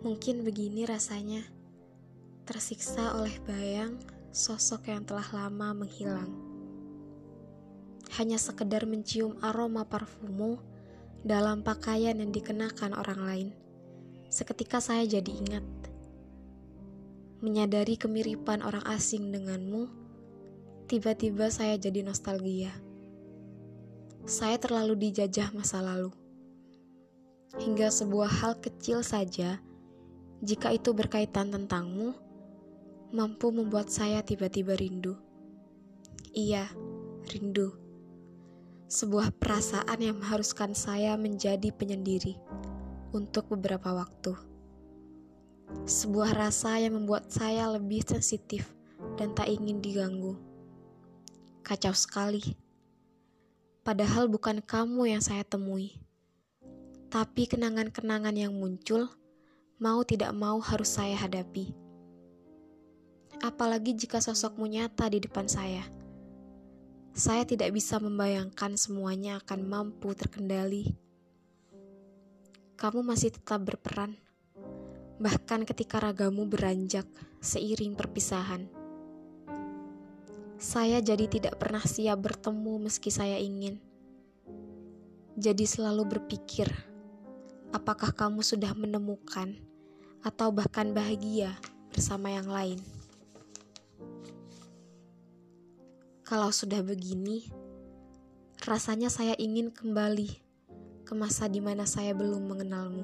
Mungkin begini rasanya, tersiksa oleh bayang sosok yang telah lama menghilang. Hanya sekedar mencium aroma parfumu dalam pakaian yang dikenakan orang lain. Seketika saya jadi ingat. Menyadari kemiripan orang asing denganmu, tiba-tiba saya jadi nostalgia. Saya terlalu dijajah masa lalu. Hingga sebuah hal kecil saja jika itu berkaitan tentangmu, mampu membuat saya tiba-tiba rindu. Iya, rindu. Sebuah perasaan yang mengharuskan saya menjadi penyendiri untuk beberapa waktu. Sebuah rasa yang membuat saya lebih sensitif dan tak ingin diganggu. Kacau sekali. Padahal bukan kamu yang saya temui, tapi kenangan-kenangan yang muncul mau tidak mau harus saya hadapi. Apalagi jika sosokmu nyata di depan saya. Saya tidak bisa membayangkan semuanya akan mampu terkendali. Kamu masih tetap berperan, bahkan ketika ragamu beranjak seiring perpisahan. Saya jadi tidak pernah siap bertemu meski saya ingin. Jadi selalu berpikir, apakah kamu sudah menemukan atau bahkan bahagia bersama yang lain. Kalau sudah begini, rasanya saya ingin kembali ke masa di mana saya belum mengenalmu.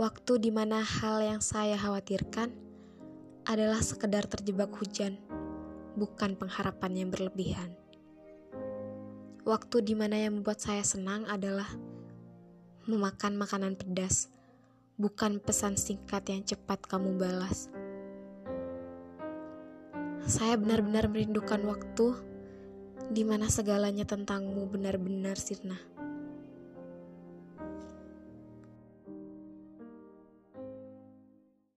Waktu di mana hal yang saya khawatirkan adalah sekedar terjebak hujan, bukan pengharapan yang berlebihan. Waktu di mana yang membuat saya senang adalah memakan makanan pedas bukan pesan singkat yang cepat kamu balas. Saya benar-benar merindukan waktu di mana segalanya tentangmu benar-benar sirna.